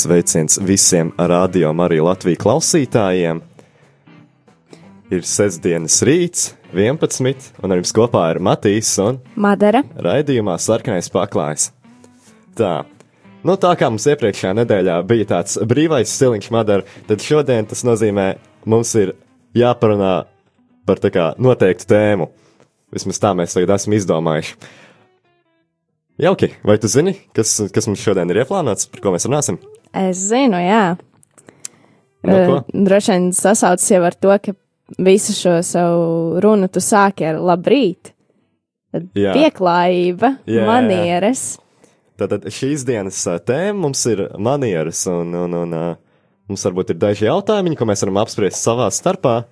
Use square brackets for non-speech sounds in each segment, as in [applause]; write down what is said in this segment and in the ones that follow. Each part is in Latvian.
Sveiciens visiem radio Mariju Latviju klausītājiem! Ir sestdienas rīts, 11, un ar jums kopā ir Matīs un Madara. raidījumā Sarkanais paklājs. Tā, nu tā kā mums iepriekšējā nedēļā bija tāds brīvais stiliņš Madara, tad šodien tas nozīmē, mums ir jāparunā par kā noteiktu tēmu. Vismaz tā mēs tagad esam izdomājuši. Jauki, vai tu zini, kas, kas mums šodien ir ieplānots, par ko mēs runāsim? Es zinu, jā. No ko? Eh, Droši vien sasaucas jau ar to, ka visu šo savu runu tu sāki ar labrīt. Tad Jā. pieklājība, Jā, jā. manieres. Tātad šīs dienas ā, tēma mums ir manieres, un, un, un ā, mums varbūt ir daži jautājumi, ko mēs varam apspriest savā starpā.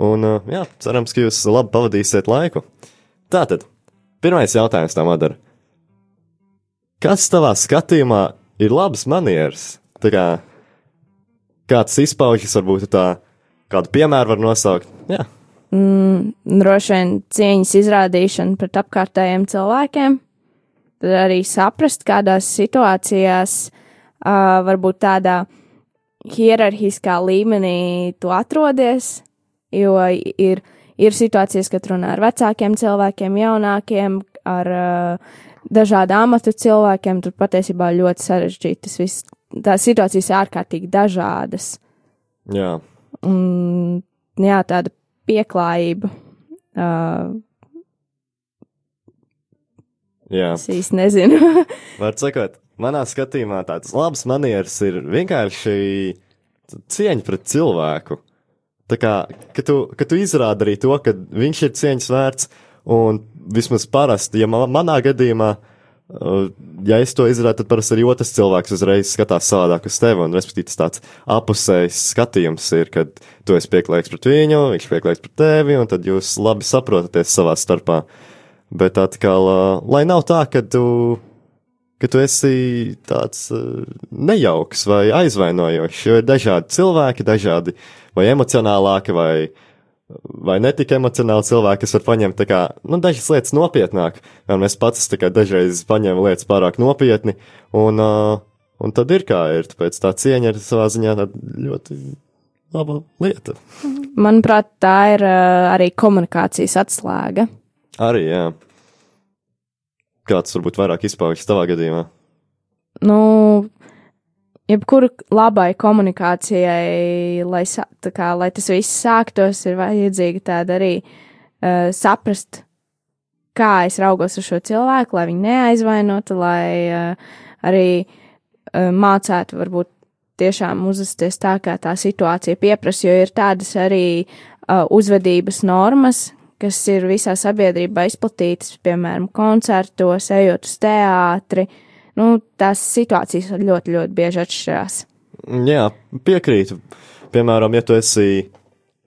Un, ā, jā, cerams, ka jūs labi pavadīsiet laiku. Tātad, pirmais jautājums tam atdara. Kas tavā skatījumā ir labas manieres? Tā kā kāds izpaužas, varbūt tā, kādu piemēru var nosaukt. Jā, Mm, droši vien cieņas izrādīšana pret apkārtējiem cilvēkiem. Tad arī saprast, kādās situācijās, uh, varbūt tādā hierarhiskā līmenī tu atrodies, jo ir, ir situācijas, kad runā ar vecākiem cilvēkiem, jaunākiem, ar uh, dažādu amatu cilvēkiem, tur patiesībā ļoti sarežģīti tas viss. Tās situācijas ir ārkārtīgi dažādas. jā. Un, jā, tāda pieklājība. Uh, jā. es īsti nezinu. [laughs] Var sakot, manā skatījumā tāds labs manieris ir vienkārši cieņa pret cilvēku. Tā kā, ka tu, ka tu izrādi arī to, ka viņš ir cieņas vērts, un vismaz parasti, ja ma- manā gadījumā, uh, ja es to izrādu, tad parasti arī otrs cilvēks uzreiz skatās savādāk uz tevi, un respektīvi tāds apusējs skatījums ir, kad tu esi pieklājīgs pret viņu, viņš pieklājīgs pret tevi, un tad jūs labi saprotaties savā starpā. Bet atkal, uh, lai nav tā, ka tu ka tu esi tāds uh, nejauks vai aizvainojošs. Jo ir dažādi cilvēki, dažādi vai emocionālāki, vai, vai netik emocionāli cilvēki, kas var paņemt kā, nu, dažas lietas nopietnāk. Un es pats kā dažreiz paņēmu lietas pārāk nopietni, un, uh, un tad ir kā ir. Tāpēc tā cieņa ir savā ziņā ļoti laba lieta. Manuprāt, tā ir uh, arī komunikācijas atslēga. Arī, jā. Kāds varbūt vairāk izpaužas tavā gadījumā? Nu, jebkura labai komunikācijai, lai, kā, lai tas viss sāktos, ir vajadzīga tāda arī uh, saprast, kā es raugos uz šo cilvēku, lai viņu neaizvainotu, lai uh, arī uh, mācētu varbūt tiešām uzvesties tā, kā tā situācija pieprasa, jo ir tādas arī uh, uzvedības normas, kas ir visā sabiedrībā izplatītas, piemēram, koncertos, ejot uz teātri. Nu, tās situācijas ļoti, ļoti bieži atšķirās. Jā, piekrītu. Piemēram, ja tu esi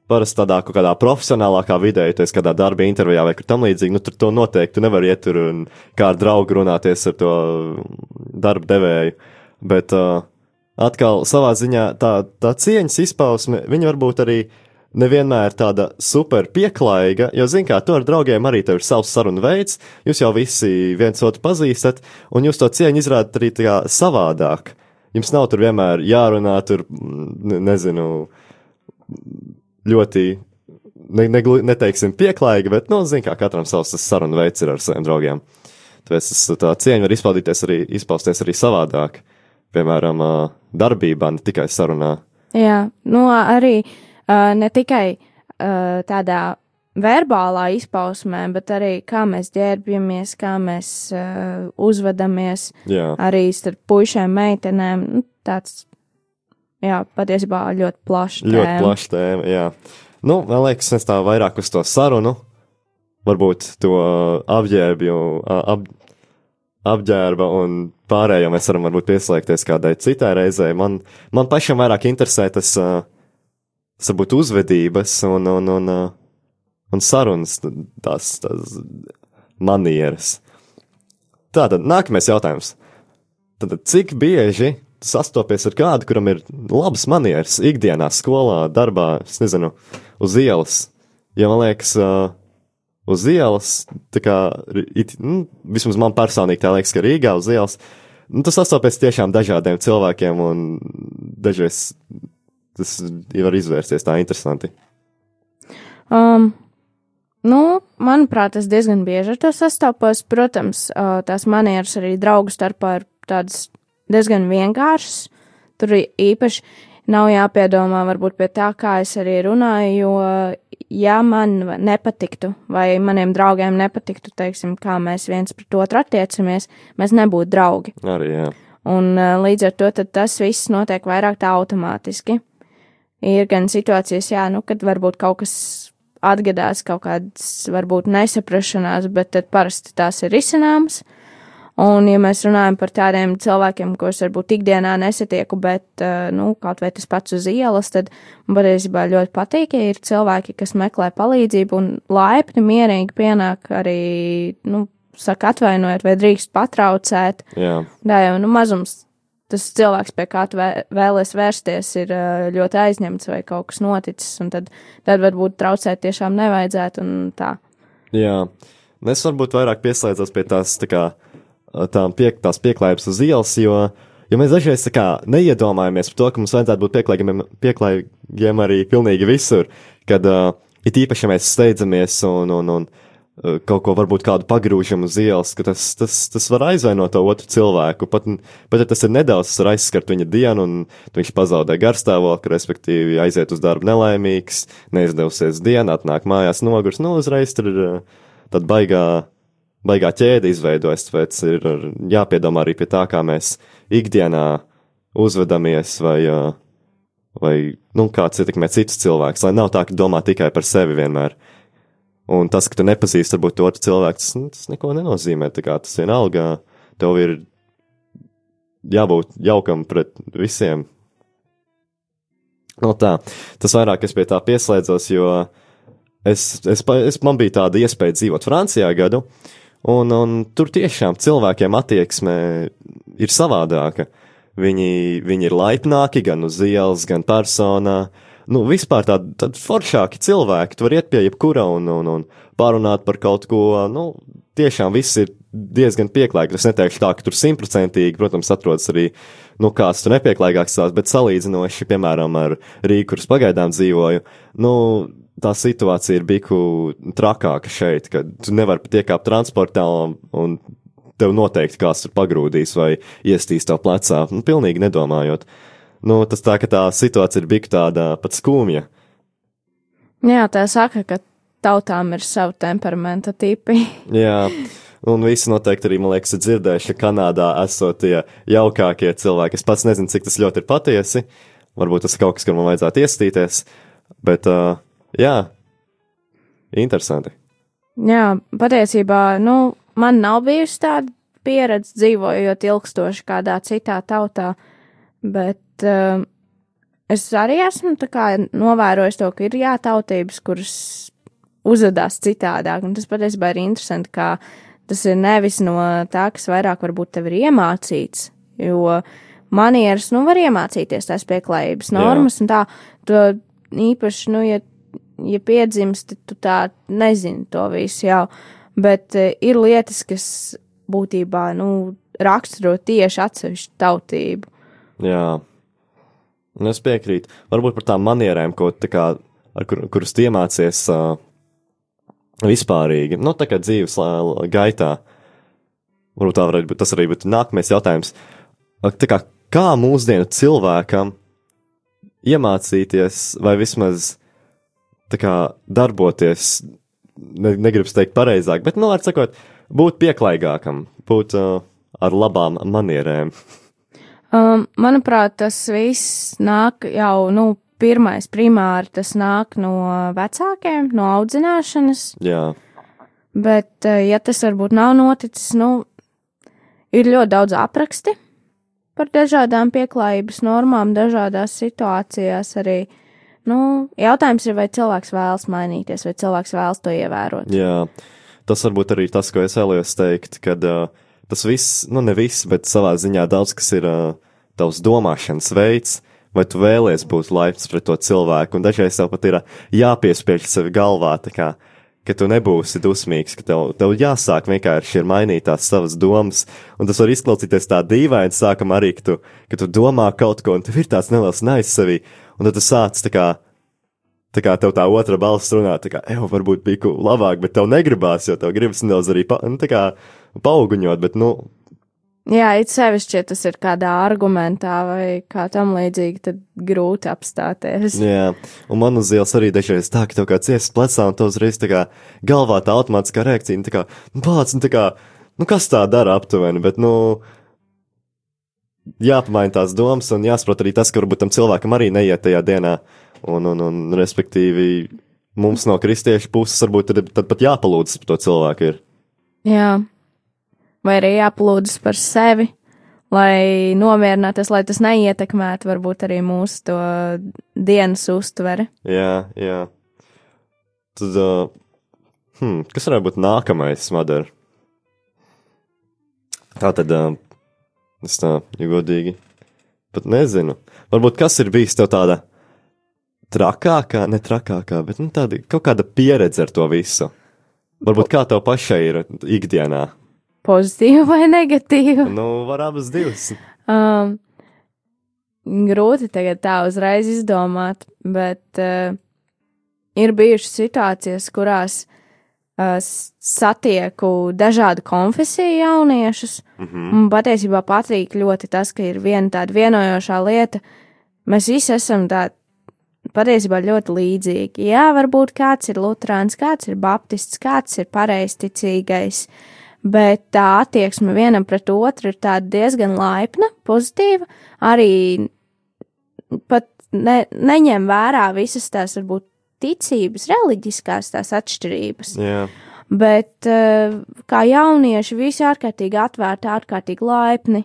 parasti tādā kaut kādā profesionālākā vidē, ja tu esi kādā darba intervijā vai kur tam līdzīgi, nu tur to noteikti tu nevari iet tur un kā ar draugu runāties ar to darba devēju. Bet uh, atkal savā ziņā tā, tā cieņas izpausme, viņa varbūt arī nevienmēr tāda super pieklājīga, jo, zin kā, tu ar draugiem arī tev ir savs sarunu veids, jūs jau visi viens otru pazīstat, un jūs to cieņu izrādat arī tā savādāk. Jums nav tur vienmēr jārunā, tur, mm, ne, nezinu, ļoti, ne, ne, neteiksim, pieklājīgi, bet, nu, zin kā, katram savs sarunu veids ir ar saviem draugiem. Tāpēc tas, tā cieņa var izpaudīties arī, izpausties arī savādāk, piemēram, darbībā, ne tikai sarunā. Jā, nu arī uh, ne tikai uh, tādā verbālā izpausmē, bet arī kā mēs ģērbjamies, kā mēs uh, uzvedamies, Jā. arī starp puišiem, meitenēm. Nu, tāds, jā, patiesībā ļoti plašs. Ļoti tēma. plaša tēma, jā. Nu, man liekas, es tā vairāk uz to sarunu, varbūt to apģērbju, ap, apģērba un pārējo mēs varam varbūt pieslēgties kādai citai reizei. Man, man pašam vairāk interesē tas, tas varbūt uzvedības un, un, un, un sarunas, tās, tās manieres. Tātad, nākamais jautājums. Tad, cik bieži sastopies ar kādu, kuram ir labas manieres ikdienā, skolā, darbā, es nezinu, uz ielas. Ja man liekas, uz ielas, tā kā, it, nu, vismaz man personīgi tā liekas, ka Rīgā uz ielas, nu, tas sastopies tiešām dažādiem cilvēkiem, un dažreiz tas var izvērsties tā interesanti. Um, nu, manuprāt, es diezgan bieži ar to sastopos. Protams, uh, tās manieres arī draugu starpā ir tādas diezgan vienkāršas. Tur īpaši nav jāpiedomā varbūt pie tā, kā es arī runāju, jo, ja man nepatiktu, vai maniem draugiem nepatiktu, teiksim, kā mēs viens pret otru attiecamies, mēs nebūtu draugi. Arī, jā. Un uh, līdz ar to tas viss notiek vairāk tā automātiski. Ir gan situācijas, jā, nu, kad varbūt kaut kas atgadās, kaut kādas varbūt nesaprašanās, bet tad parasti tās ir risināmas. Un, ja mēs runājam par tādiem cilvēkiem, ko es varbūt ikdienā nesatieku, bet, nu, kaut vai tas pats uz ielas, tad patiesībā ļoti patīk, ja ir cilvēki, kas meklē palīdzību un laipni, mierīgi pienāk arī, nu, saka atvainojiet, vai drīkst patraucēt. Jā. Tā jau, nu, mazums tas cilvēks, pie kā tu vēlies vērsties, ir ļoti aizņemts vai kaut kas noticis, un tad, tad varbūt traucēt tiešām nevajadzētu un tā. Jā, es varbūt vairāk pieslēdzos pie tās, tā kā, tām pie, tās pieklājības uz ielas, jo, jo mēs dažreiz tā kā neiedomājamies par to, ka mums vajadzētu būt pieklājīgiem, pieklājīgiem arī pilnīgi visur, kad uh, it īpaši, mēs steidzamies un, un, un kaut ko, varbūt kādu pagrūžam uz ielas, ka tas, tas, tas var aizvainot to otru cilvēku. Pat, pat ja tas ir nedaudz, tas var aizskart viņa dienu, un viņš pazaudē garstāvokli, respektīvi aiziet uz darbu nelaimīgs, neizdevusies diena, atnāk mājās nogurs, nu uzreiz tur ir eh, tad baigā, baigā ķēde izveidojas, tāpēc ir jāpiedomā arī pie tā, kā mēs ikdienā uzvedamies vai, eh, vai nu, kāds ietekmē citus cilvēkus, lai nav tā, ka domā tikai par sevi vienmēr. Un tas, ka tu nepazīsti varbūt to cilvēku, tas, nu, tas neko nenozīmē. Tas vienalga, tev ir jābūt jaukam pret visiem. No tā, tas vairāk es pie tā pieslēdzos, jo es, es, es, man bija tāda iespēja dzīvot Francijā gadu, un, un tur tiešām cilvēkiem attieksme ir savādāka. Viņi, viņi ir laipnāki gan uz ielas, gan personā. Uh, nu, vispār tādi tād foršāki cilvēki. Tu vari iet pie jebkura un, un, un pārunāt par kaut ko. Nu, tiešām viss ir diezgan pieklājīgi. Es neteikšu tā, ka tur simtprocentīgi, protams, atrodas arī nu, kāds tur nepieklājīgāks tās, bet salīdzinoši, piemēram, ar Rīgu, kuras pagaidām dzīvoju, nu, tā situācija ir biku trakāka šeit, ka tu nevari pat iekāpt transportā un, un tev noteikti kāds tur pagrūdīs vai iestīs tev plecā, nu, pilnīgi nedomājot. Uh, nu, tas tā, ka tā situācija ir bija tāda pat skumja. Jā, tā saka, ka tautām ir savu temperamenta tipi. [laughs] Jā. Un visi noteikti arī, man liekas, ir dzirdējuši, ka Kanādā esot tie jaukākie cilvēki. Es pats nezinu, cik tas ļoti ir patiesi. Varbūt tas ir kaut kas, kur man vajadzētu iestīties. Bet, uh, jā, interesanti. Jā, patiesībā, nu, man nav bijusi tāda pieredze dzīvojot ilgstoši kādā citā tautā, bet uh, es arī esmu novērojis to, ka ir jātautības, kuras uzvedās citādāk, un tas patiesībā ir interesanti, kā tas ir nevis no tā, kas vairāk varbūt tev ir iemācīts, jo manieres, nu, var iemācīties tās pieklājības normas, Jā. un tā, to īpaši, nu, ja, ja piedzimsti, tu tā nezini to visu jau, bet uh, ir lietas, kas būtībā, nu, raksturo tieši atsevišķu tautību. Jā. Nu, es piekrītu. Varbūt par tām manierēm, ko, tā kā, kur, kuras iemācies uh, vispārīgi, nu, tā kā dzīves uh, gaitā. Varbūt tā varētu būt, tas arī būtu nākamais jautājums. Tā kā, kā mūsdienu cilvēkam iemācīties, vai vismaz kā darboties, ne, negribu teikt pareizāk, bet, nu, var sakot, būt pieklājīgākam, būt uh, ar labām manierēm. Um, manuprāt, tas viss nāk jau, nu, pirmais primāri tas nāk no vecākiem, no audzināšanas. Jā. Bet, uh, ja tas varbūt nav noticis, nu, ir ļoti daudz apraksti par dažādām pieklājības normām, dažādās situācijās arī. Nu, jautājums ir, vai cilvēks vēlas mainīties, vai cilvēks vēlas to ievērot. Jā, tas varbūt arī tas, ko es vēlējos teikt, kad uh, tas viss, nu ne viss, bet savā ziņā daudz kas ir uh, tavs domāšanas veids, vai tu vēlies būt laipns pret to cilvēku, un dažreiz tev pat ir jāpiespiež sevi galvā, tā kā, ka tu nebūsi dusmīgs, ka tev, tev jāsāk vienkārši ir mainīt tās savas domas, un tas var izklausīties tā dīvaini, sākam arī, ka tu, ka tu domā kaut ko, un tev ir tāds neliels nais sevī, un tad tu sāc tā kā, tā kā tev tā otra balss runā, tā kā, evo, varbūt bija labāk, bet tev negribās, jo tev gribas nedaudz arī, pa, nu, tā kā, pauguņot, bet, nu, Jā, it sevišķi, ja tas ir kādā argumentā vai kā tam līdzīgi, tad grūti apstāties. Jā, un man uz ielas arī dažreiz tā, ka tev kā ciesas plecā, un tu uzreiz tā kā galvā tā automātiskā reakcija, nu tā kā, nu pats, nu tā kā, nu kas tā dara aptuveni, bet, nu, jāpamaina tās domas, un jāsaprot arī tas, ka varbūt tam cilvēkam arī neiet tajā dienā, un, un, un respektīvi, mums no kristiešu puses varbūt tad, tad pat jāpalūdzas par to cilvēku ir. Jā vai arī jāplūdzas par sevi, lai nomierinātos, lai tas neietekmētu varbūt arī mūsu to dienas uztveri. Jā, jā. Tad, uh, hmm, kas varētu būt nākamais, Madara? Tā tad, uh, es tā, ja godīgi, pat nezinu. Varbūt kas ir bijis tev tāda trakākā, ne trakākā, bet nu, tāda kaut kāda pieredze ar to visu. Varbūt kā tev pašai ir ikdienā? Pozitīva vai negatīva? Nu, var abas divas. Um, grūti tagad tā uzreiz izdomāt, bet uh, ir bijušas situācijas, kurās uh, satieku dažādu konfesiju jauniešus. Mm -hmm. Man patiesībā patīk ļoti tas, ka ir viena tāda vienojošā lieta. Mēs visi esam tādi patiesībā ļoti līdzīgi. Jā, varbūt kāds ir luterāns, kāds ir baptists, kāds ir pareizticīgais. Uh, bet tā attieksme vienam pret otru ir tāda diezgan laipna, pozitīva, arī pat ne, neņem vērā visas tās varbūt ticības, reliģiskās tās atšķirības. Jā. Bet eh, kā jaunieši visi ārkārtīgi atvērti, ārkārtīgi laipni,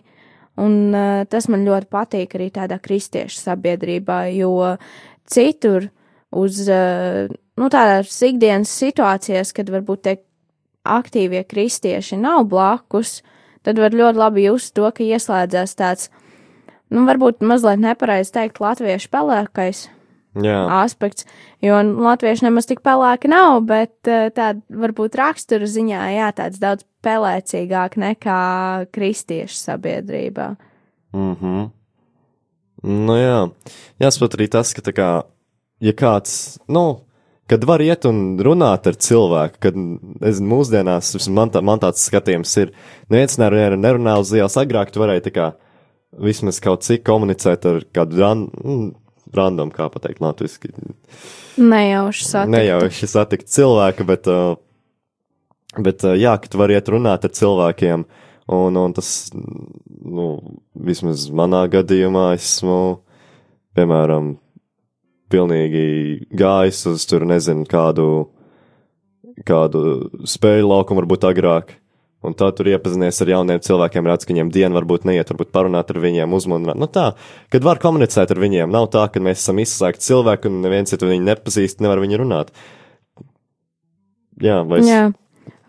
un eh, tas man ļoti patīk arī tādā kristiešu sabiedrībā, jo citur uz, eh, nu, tādās ikdienas situācijās, kad varbūt tiek aktīvie kristieši nav blakus, tad var ļoti labi just to, ka ieslēdzās tāds, nu, varbūt mazliet nepareizi teikt, latviešu pelēkais Jā. aspekts, jo latvieši nemaz tik pelēki nav, bet eh, tāda varbūt rakstura ziņā, jā, tāds daudz pelēcīgāk nekā kristiešu sabiedrībā. Mhm. Nu jā, jāsaprot arī tas, ka tā kā, ja kāds, nu, kad var iet un runāt ar cilvēku, kad, nezinu, mūsdienās, man, tā, man tāds skatījums ir, neviens nerunā, nerunā uz ielas, agrāk tu varēji tā kā vismaz kaut cik komunicēt ar kādu ran, mm, random, kā pateikt, latviski. Nejauši satikt. Nejauši satikt cilvēku, bet, uh, bet uh, jā, ka tu vari iet runāt ar cilvēkiem, un, un tas, nu, vismaz manā gadījumā esmu, piemēram, pilnīgi gājis uz tur, nezinu, kādu, kādu spēļu laukumu, varbūt agrāk. Un tā tur iepazinies ar jauniem cilvēkiem, redz, ka viņiem diena varbūt neiet, varbūt parunāt ar viņiem, uzmanīt. Nu tā, kad var komunicēt ar viņiem, nav tā, ka mēs esam izslēgti cilvēki un neviens, ja tu viņu nepazīst, nevar viņu runāt. Jā, vai es... Jā.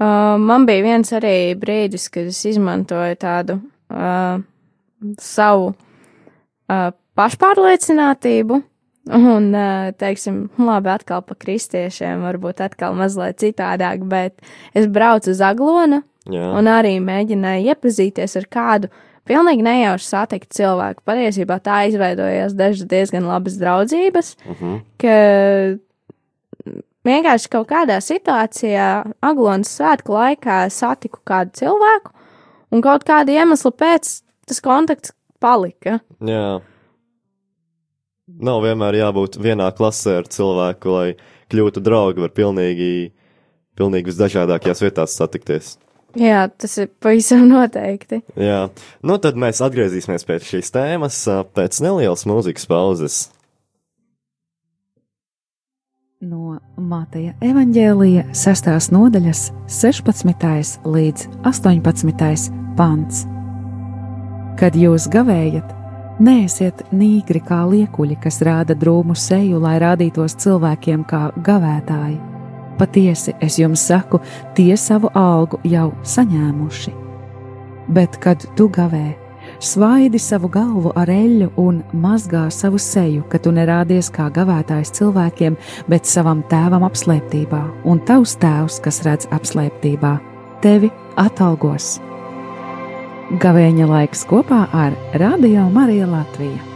Uh, man bija viens arī brīdis, kad es izmantoju tādu uh, savu uh, pašpārliecinātību, Un, teiksim, labi, atkal pa kristiešiem, varbūt atkal mazliet citādāk, bet es braucu uz Aglonu Jā. un arī mēģināju iepazīties ar kādu pilnīgi nejauši satikt cilvēku. Patiesībā tā izveidojās dažas diezgan labas draudzības, uh -huh. ka vienkārši kaut kādā situācijā Aglonas svētku laikā satiku kādu cilvēku, un kaut kāda iemesla pēc tas kontakts palika. Jā. Nav vienmēr jābūt vienā klasē ar cilvēku, lai kļūtu draugi, var pilnīgi, pilnīgi visdažādākajās vietās satikties. Jā, tas ir pavisam noteikti. Jā, nu tad mēs atgriezīsimies pēc šīs tēmas, pēc nelielas mūzikas pauzes. No Māteja evaņģēlija 6. nodaļas 16. līdz 18. pants. Kad jūs gavējat, Neesiet nīgri kā liekuļi, kas rāda drūmu seju, lai rādītos cilvēkiem kā gavētāji. Patiesi es jums saku, tie savu algu jau saņēmuši. Bet, kad tu gavē, svaidi savu galvu ar eļļu un mazgā savu seju, ka tu nerādies kā gavētājs cilvēkiem, bet savam tēvam apslēptībā, un tavs tēvs, kas redz apslēptībā, tevi atalgos Gavēņa laiks kopā ar Radio Mariju Latviju.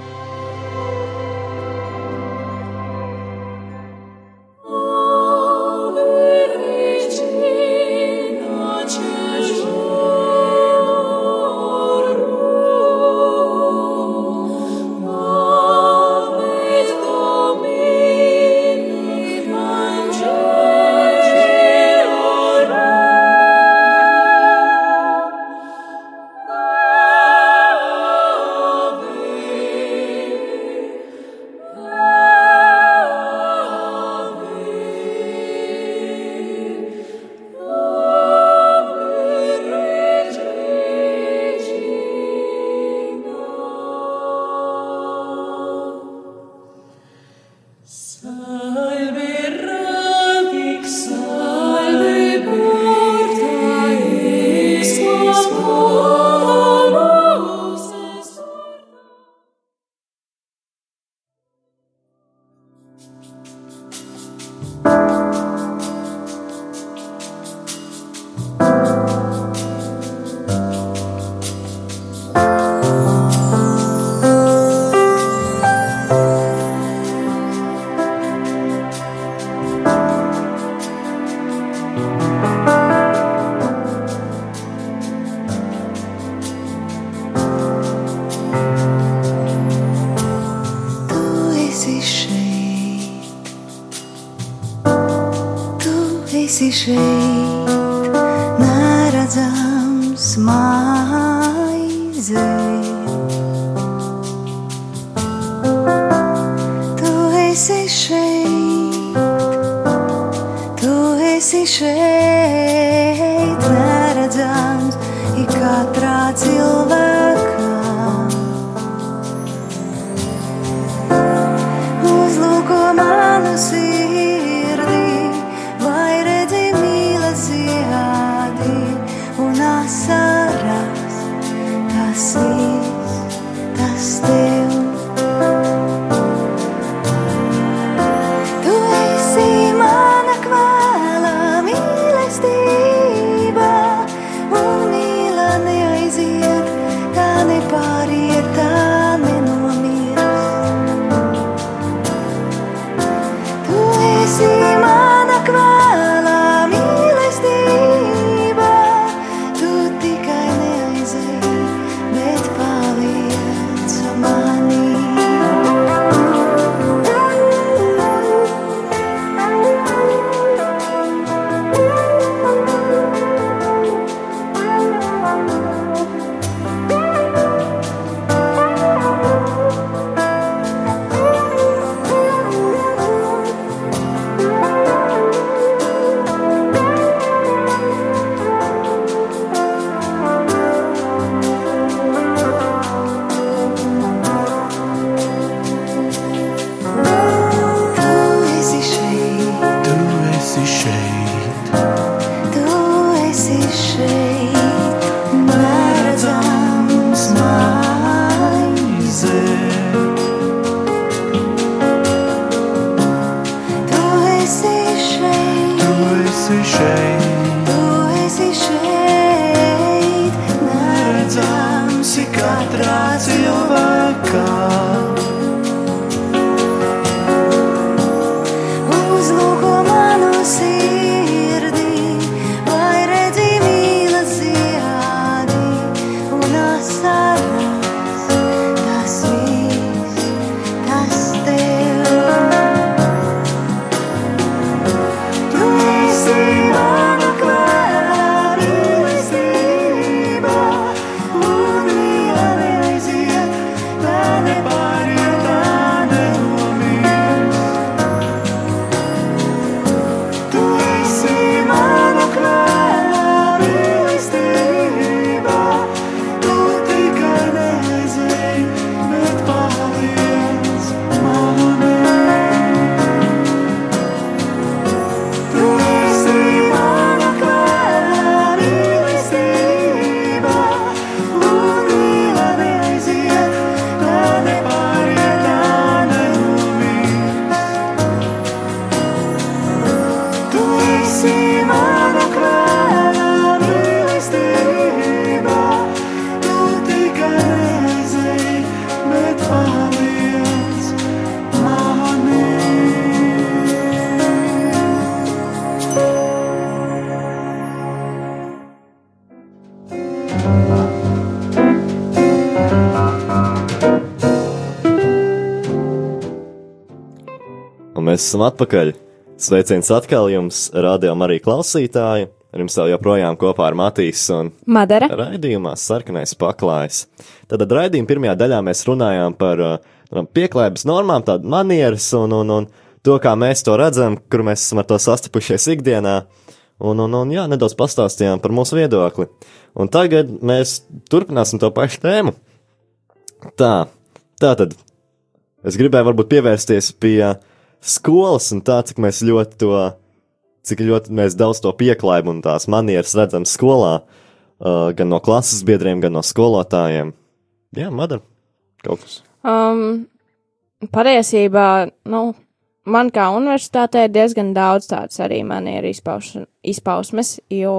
esi šeit, neredzams, ir katrā cilvēka. Mēs esam atpakaļ. Sveiciens atkal jums, rādījām arī klausītāji. Ar jums vēl joprojām kopā ar Matīs un Madara. raidījumā sarkanais paklājs. Tad raidījuma pirmajā daļā mēs runājām par uh, pieklājības normām, tādu manieres un, un, un to, kā mēs to redzam, kur mēs esam ar to sastapušies ikdienā. Un, un, un jā, nedaudz pastāstījām par mūsu viedokli. Un tagad mēs turpināsim to pašu tēmu. Tā, tā tad es gribēju varbūt pievērsties pie skolas un tā, cik mēs ļoti to, cik ļoti mēs daudz to pieklājību un tās manieres redzam skolā, uh, gan no klases biedriem, gan no skolotājiem. Jā, Madara, kaut kas. Um, patiesībā, nu, man kā universitātē ir diezgan daudz tādas arī manieru izpauš, izpausmes, jo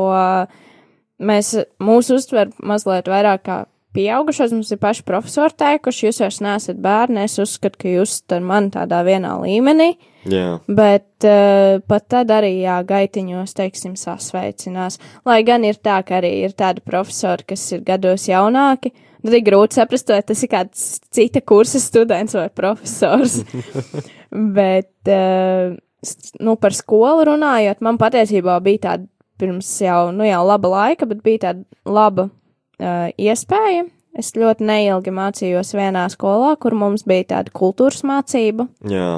mēs mūs uztver mazliet vairāk kā pieaugušos, mums ir paši profesori teikuši, jūs vairs neesat bērni, es uzskatu, ka jūs ar mani tādā vienā līmenī, Jā, bet uh, pat tad arī, jā, gaitiņos, teiksim, sasveicinās. Lai gan ir tā, ka arī ir tādi profesori, kas ir gados jaunāki, tad ir grūti saprast, vai tas ir kāds cita kursa students vai profesors. [laughs] Bet, uh, nu, par skolu runājot, man patiesībā bija tāda pirms jau, nu, jau laba laika, bet bija tāda laba uh, iespēja. Es ļoti neilgi mācījos vienā skolā, kur mums bija tāda kultūras mācība, jā.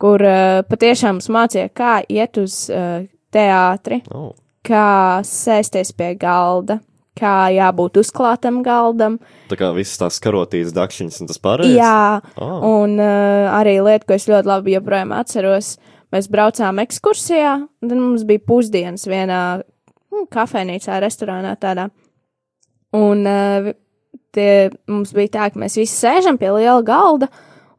kur uh, patiešām mums mācīja, kā iet uz uh, teātri, Oh, kā sēsties pie galda, kā jābūt uzklātam galdam. tā kā visas tās karotītas dakšiņas un tas pārējais. Jā, Oh. Un uh, arī lieta, ko es ļoti labi joprojām atceros, mēs braucām ekskursijā, un tad mums bija pusdienas vienā nu, kafejnīcā, restorānā tādā. Un uh, tie, mums bija tā, ka mēs visi sēžam pie liela galda,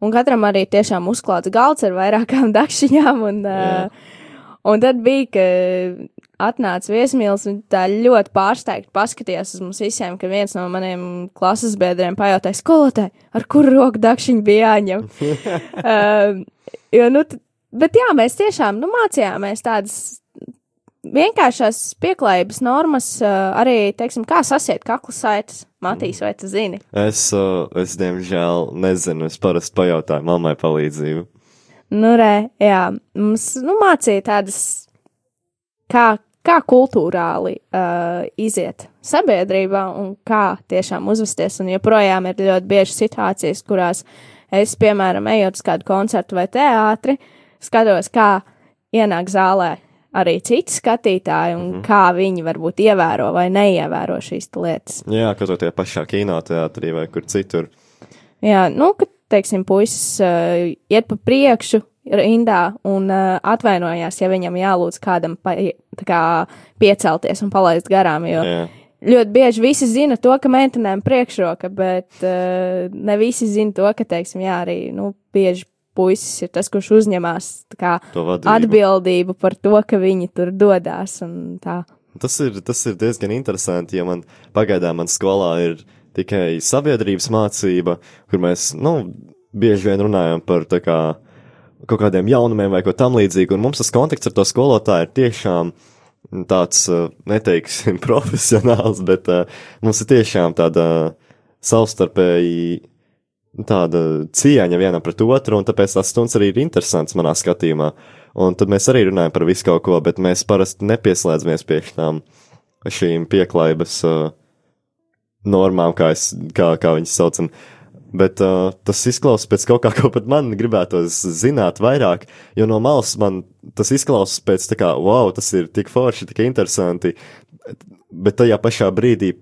un katram arī tiešām uzklāts galds ar vairākām [laughs] dakšiņām. Un, uh, un tad bija, ka atnāca viesmīlis un tā ļoti pārsteigti paskatījās uz mums visiem, ka viens no maniem klases biedriem pajautāja skolotāji, ar kuru roku dakšiņu bija jāņem. uh, [laughs] jo, nu, bet jā, mēs tiešām nu, mācījāmies tādas vienkāršās pieklājības normas, uh, arī, teiksim, kā sasiet kakla saites. Matīs, vai tu zini? Es, uh, es diemžēl nezinu, es parasti pajautāju mammai palīdzību. Nu, re, jā, mums nu, mācīja tādas, kā, kā kultūrāli uh, iziet sabiedrībā un kā tiešām uzvesties. Un joprojām ir ļoti bieži situācijas, kurās es, piemēram, ejot uz kādu koncertu vai teātri, skatos, kā ienāk zālē arī citi skatītāji un mm kā viņi varbūt ievēro vai neievēro šīs lietas. Jā, kaut kā tajā pašā kinoteātrī vai kur citur. Jā, nu, kad, teiksim, puisis uh, iet pa priekšu rindā un uh, atvainojās, ja viņam jālūdz kādam pa, kā piecelties un palaist garām, jo Jā. ļoti bieži visi zina to, ka meitenēm priekšroka, bet uh, ne visi zina to, ka, teiksim, jā, arī, nu, bieži puisis ir tas, kurš uzņemās kā atbildību par to, ka viņi tur tā. Tas ir, tas ir diezgan interesanti, ja man pagaidām man skolā ir tikai sabiedrības mācība, kur mēs, nu, bieži vien runājam par tā kā kaut kādiem jaunumiem vai ko tam līdzīgu, un mums tas konteksts ar to skolotāju ir tiešām tāds, uh, neteiksim, [laughs] profesionāls, bet uh, mums ir tiešām tāda savstarpēji tāda cieņa vienam pret otru, un tāpēc tās stundas arī ir interesants manā skatījumā. Un tad mēs arī runājam par visu kaut ko, bet mēs parasti nepieslēdzamies pie tām šīm pieklājības uh, normām, kā, es, kā, kā viņas saucam. Bet uh, tas izklausās pēc kaut kā, [laughs] ko pat man gribētos zināt vairāk, jo no malas man tas izklausās pēc tā kā, wow, tas ir tik forši, tik interesanti, bet tajā pašā brīdī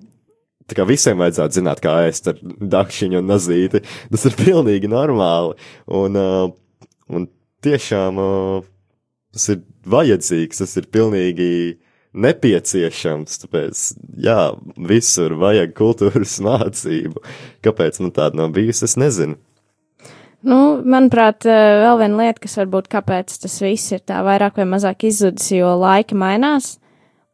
tā kā visiem vajadzētu zināt, kā ēst ar dakšiņu un nazīti. Tas ir pilnīgi normāli. Un, uh, un tiešām uh, tas ir vajadzīgs, tas ir pilnīgi nepieciešams. Tāpēc, jā, visur vajag kultūras [laughs] mācību. Kāpēc man tāda nav bijusi, es nezinu. Nu, manuprāt, eh, vēl viena lieta, kas varbūt kāpēc tas viss ir tā vairāk vai mazāk izzudis, jo laiki mainās.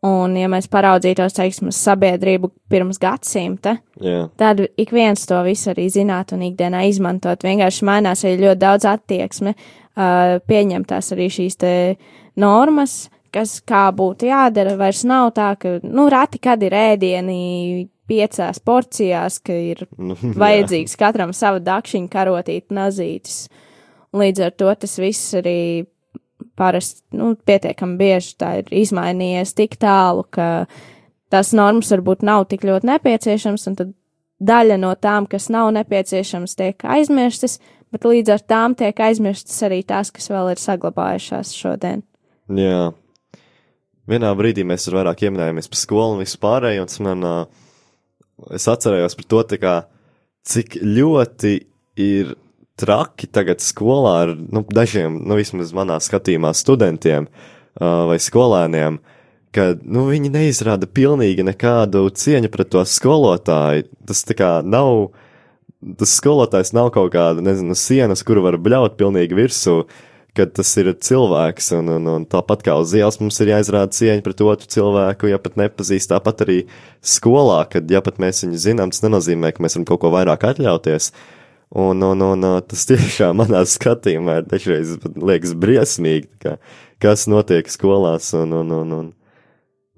Un, ja mēs paraudzītos, teiksim, uz sabiedrību pirms gadsimta, Jā, tad ik viens to visu arī zinātu un ikdienā izmantot. Vienkārši mainās arī ļoti daudz attieksme, uh, pieņemtās arī šīs te normas, kas kā būtu jādara. Vairs nav tā, ka, nu, rati kad ir ēdieni piecās porcijās, ka ir nu, vajadzīgs katram sava dakšiņa karotīt nazītis. līdz ar to tas viss arī parasti, nu, pietiekami bieži tā ir izmainījies tik tālu, ka tās normas varbūt nav tik ļoti nepieciešams, un tad daļa no tām, kas nav nepieciešams, tiek aizmirstas, bet līdz ar tām tiek aizmirstas arī tās, kas vēl ir saglabājušās šodien. Jā. Vienā brīdī mēs ar vairāk ieminējāmies par skolu un visu pārējo, un tas man, ā, es atcerējos par to, kā, cik ļoti ir traki tagad skolā ar, nu, dažiem, nu, vismaz manā skatījumā studentiem ā, vai skolēniem, ka, nu, viņi neizrāda pilnīgi nekādu cieņu pret to skolotāju. Tas tā kā nav, tas skolotājs nav kaut kāda, nezinu, sienas, kuru var bļaut pilnīgi virsū, kad tas ir cilvēks, un, un, un tāpat kā uz ielas mums ir jāizrāda cieņa pret otru cilvēku, ja pat nepazīst, tāpat arī skolā, kad, ja pat mēs viņu zinām, tas nenozīmē, ka mēs varam kaut ko vairāk atļauties. Un, un, un tas tiešām manā skatījumā ir dažreiz liekas briesmīgi, kā, kas notiek skolās, un, un, un, un,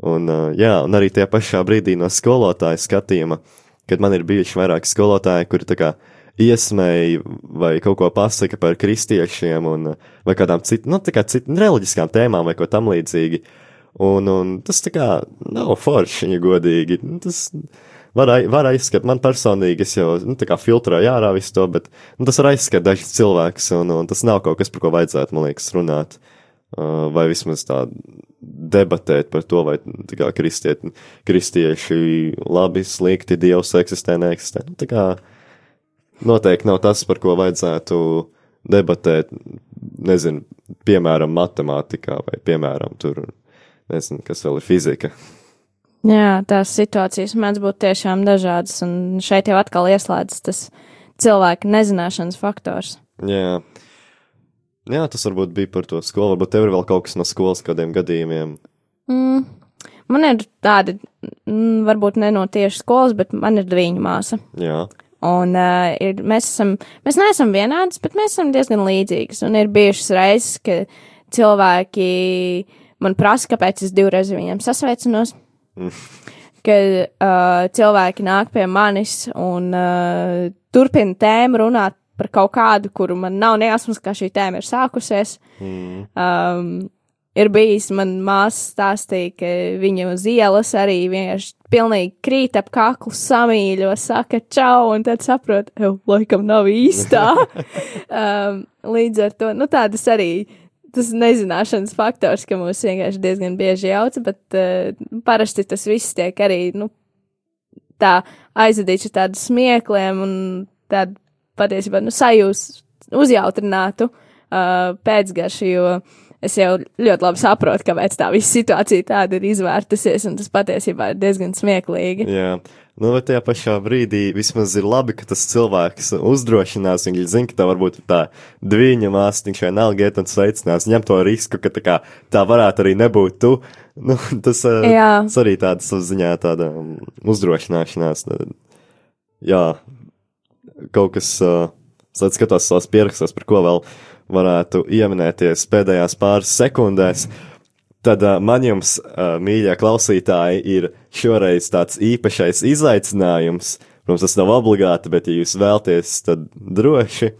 un, jā, un arī tajā pašā brīdī no skolotāja skatījuma, kad man ir bijuši vairāki skolotāji, kuri tā kā iesmēja vai kaut ko pasaka par kristiešiem un, vai kādām citām, nu, tā kā citām reliģiskām tēmām vai ko tam līdzīgi. Un, un tas tā kā nav forši, ja godīgi. Nu, Tas var, var aizskat, man personīgi, es jau, nu, tā kā filtrēju ārā visu to, bet, nu, tas var aizskat dažs cilvēks, un, un tas nav kaut kas, par ko vajadzētu, man liekas, runāt. Uh, vai vismaz tā debatēt par to, vai tā kā kristiet, kristieši labi, slikti, dievs eksistē, neeksistē. Nu, tā kā noteikti nav tas, par ko vajadzētu debatēt, nezinu, piemēram, matemātikā vai, piemēram, tur, nezinu, kas vēl ir fizika. Jā, tās situācijas mēdz būt tiešām dažādas, un šeit jau atkal ieslēdzas tas cilvēka nezināšanas faktors. Jā. Jā, tas varbūt bija par to skolu, varbūt tev ir vēl kaut kas no skolas kādiem gadījumiem. Mm. Man ir tādi, mm, varbūt ne no tieši skolas, bet man ir dviņu māsa. Jā, Un uh, ir, mēs, esam, mēs neesam vienādas, bet mēs esam diezgan līdzīgas. Un ir bijušas reizes, ka cilvēki man prasa, kāpēc es divreiz ar viņiem sasveicinos. Kad uh, cilvēki nāk pie manis un uh, turpina tēmu runāt par kaut kādu, kuru man nav nejausmas, kā šī tēma ir sākusies. mm. Um, ir bijis, man māsa stāstīja, ka viņa uz ielas arī vienkārši pilnīgi krīt ap kaklu, samīļo, saka čau, un tad saprot, jau laikam nav īstā. [laughs] um, līdz ar to, nu tādas arī. Tas nezināšanas faktors, ka mūs vienkārši diezgan bieži jauca, bet uh, parasti tas viss tiek arī, nu, tā aizvadīts ar tādu smiekliem un tādu patiesībā, nu, sajūs, uzjautrinātu uh, pēcgaršu, jo es jau ļoti labi saprotu, kāpēc tā visa situācija tāda ir izvērtusies, un tas patiesībā ir diezgan smieklīgi. Jā, nu, bet tajā pašā brīdī vismaz ir labi, ka tas cilvēks uzdrošinās. Viņš zina, ka tā varbūt tā diviņa māsa, viņš vienalga iet un sveicinās, ņem to risku, ka tā, kā, tā varētu arī nebūt tu. Nu, [laughs] tas, eh, Jā. tas arī tāda savā ziņā tāda um, uzdrošināšanās. Jā, kaut kas, uh, es skatos savās pierakstos, par ko vēl varētu ieminēties pēdējās pāris sekundēs. Tad uh, man jums, uh, mīļie klausītāji, ir šoreiz tāds īpašais izaicinājums. Protams, tas nav obligāti, bet, ja jūs vēlaties, tad droši.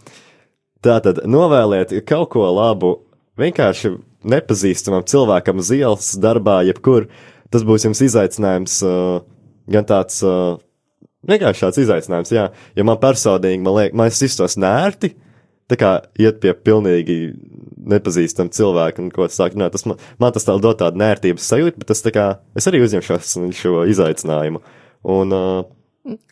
Tātad novēliet kaut ko labu vienkārši nepazīstamam cilvēkam uz ielas, darbā, jebkur. Tas būs jums izaicinājums, uh, gan tāds, uh, vienkārši tāds izaicinājums, jā. Ja man personīgi, man liekas, man es iztos nērti, tā kā iet pie pilnīgi nepazīstam cilvēku un ko sākt runāt. Tas man, man tas tā dod tādu nērtības sajūtu, bet tas tā kā es arī uzņemšos šo izaicinājumu. Un, uh,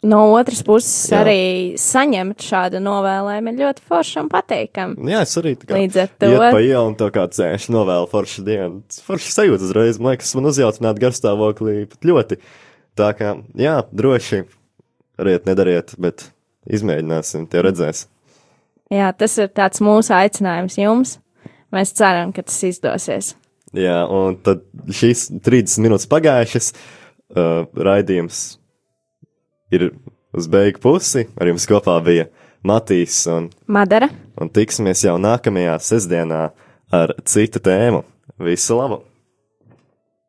No otras puses, Jā. Jā. arī saņemt šādu novēlējumu ir ļoti forši un patīkami. jā, es arī tā kā Līdz ar to- iet pa ielu un to kā cēšu novēlu foršu dienu. Forši sajūta uzreiz, man liekas, man uzjaucināt garstāvoklī pat ļoti. Tā kā, jā, droši, dariet, nedariet, bet izmēģināsim, tie redzēs. Jā, tas ir tāds mūsu aicinājums jums. Mēs ceram, ka tas izdosies. Jā, un tad šīs 30 minūtes pagājušas, uh, raidījums ir uz beigu pusi. Ar jums kopā bija Matīs, un, Madara, un tiksimies jau nākamajā sestdienā ar citu tēmu. Visu labu!